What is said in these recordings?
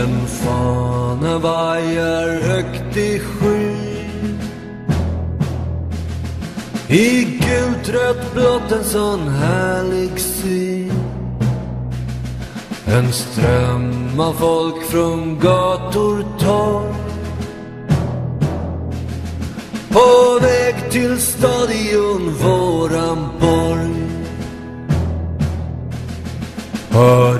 En fana vajar högt i skyn I gult, rött, blått en sån härlig syn. En ström av folk från gator, torg. På väg till stadion, våran borg. Hör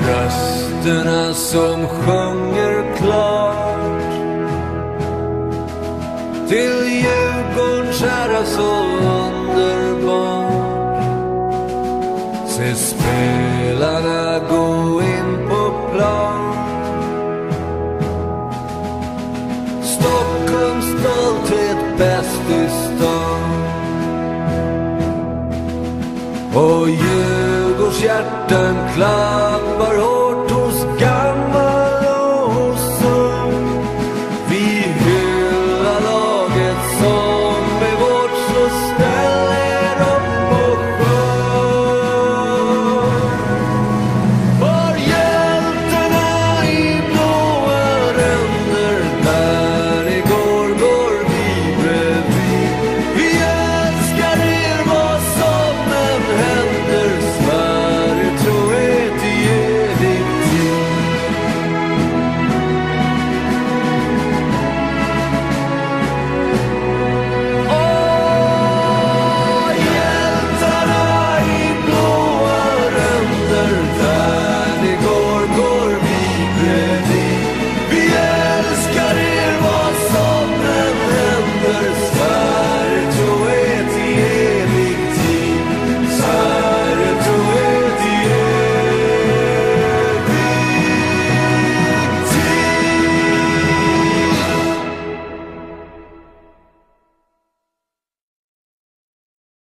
rösterna som sjunger klart. Till Djurgårdens kära så underbart. Se spelarna gå in på plan. Stockholms stolthet bäst i stan. Och Djurgårdens hjärtan klar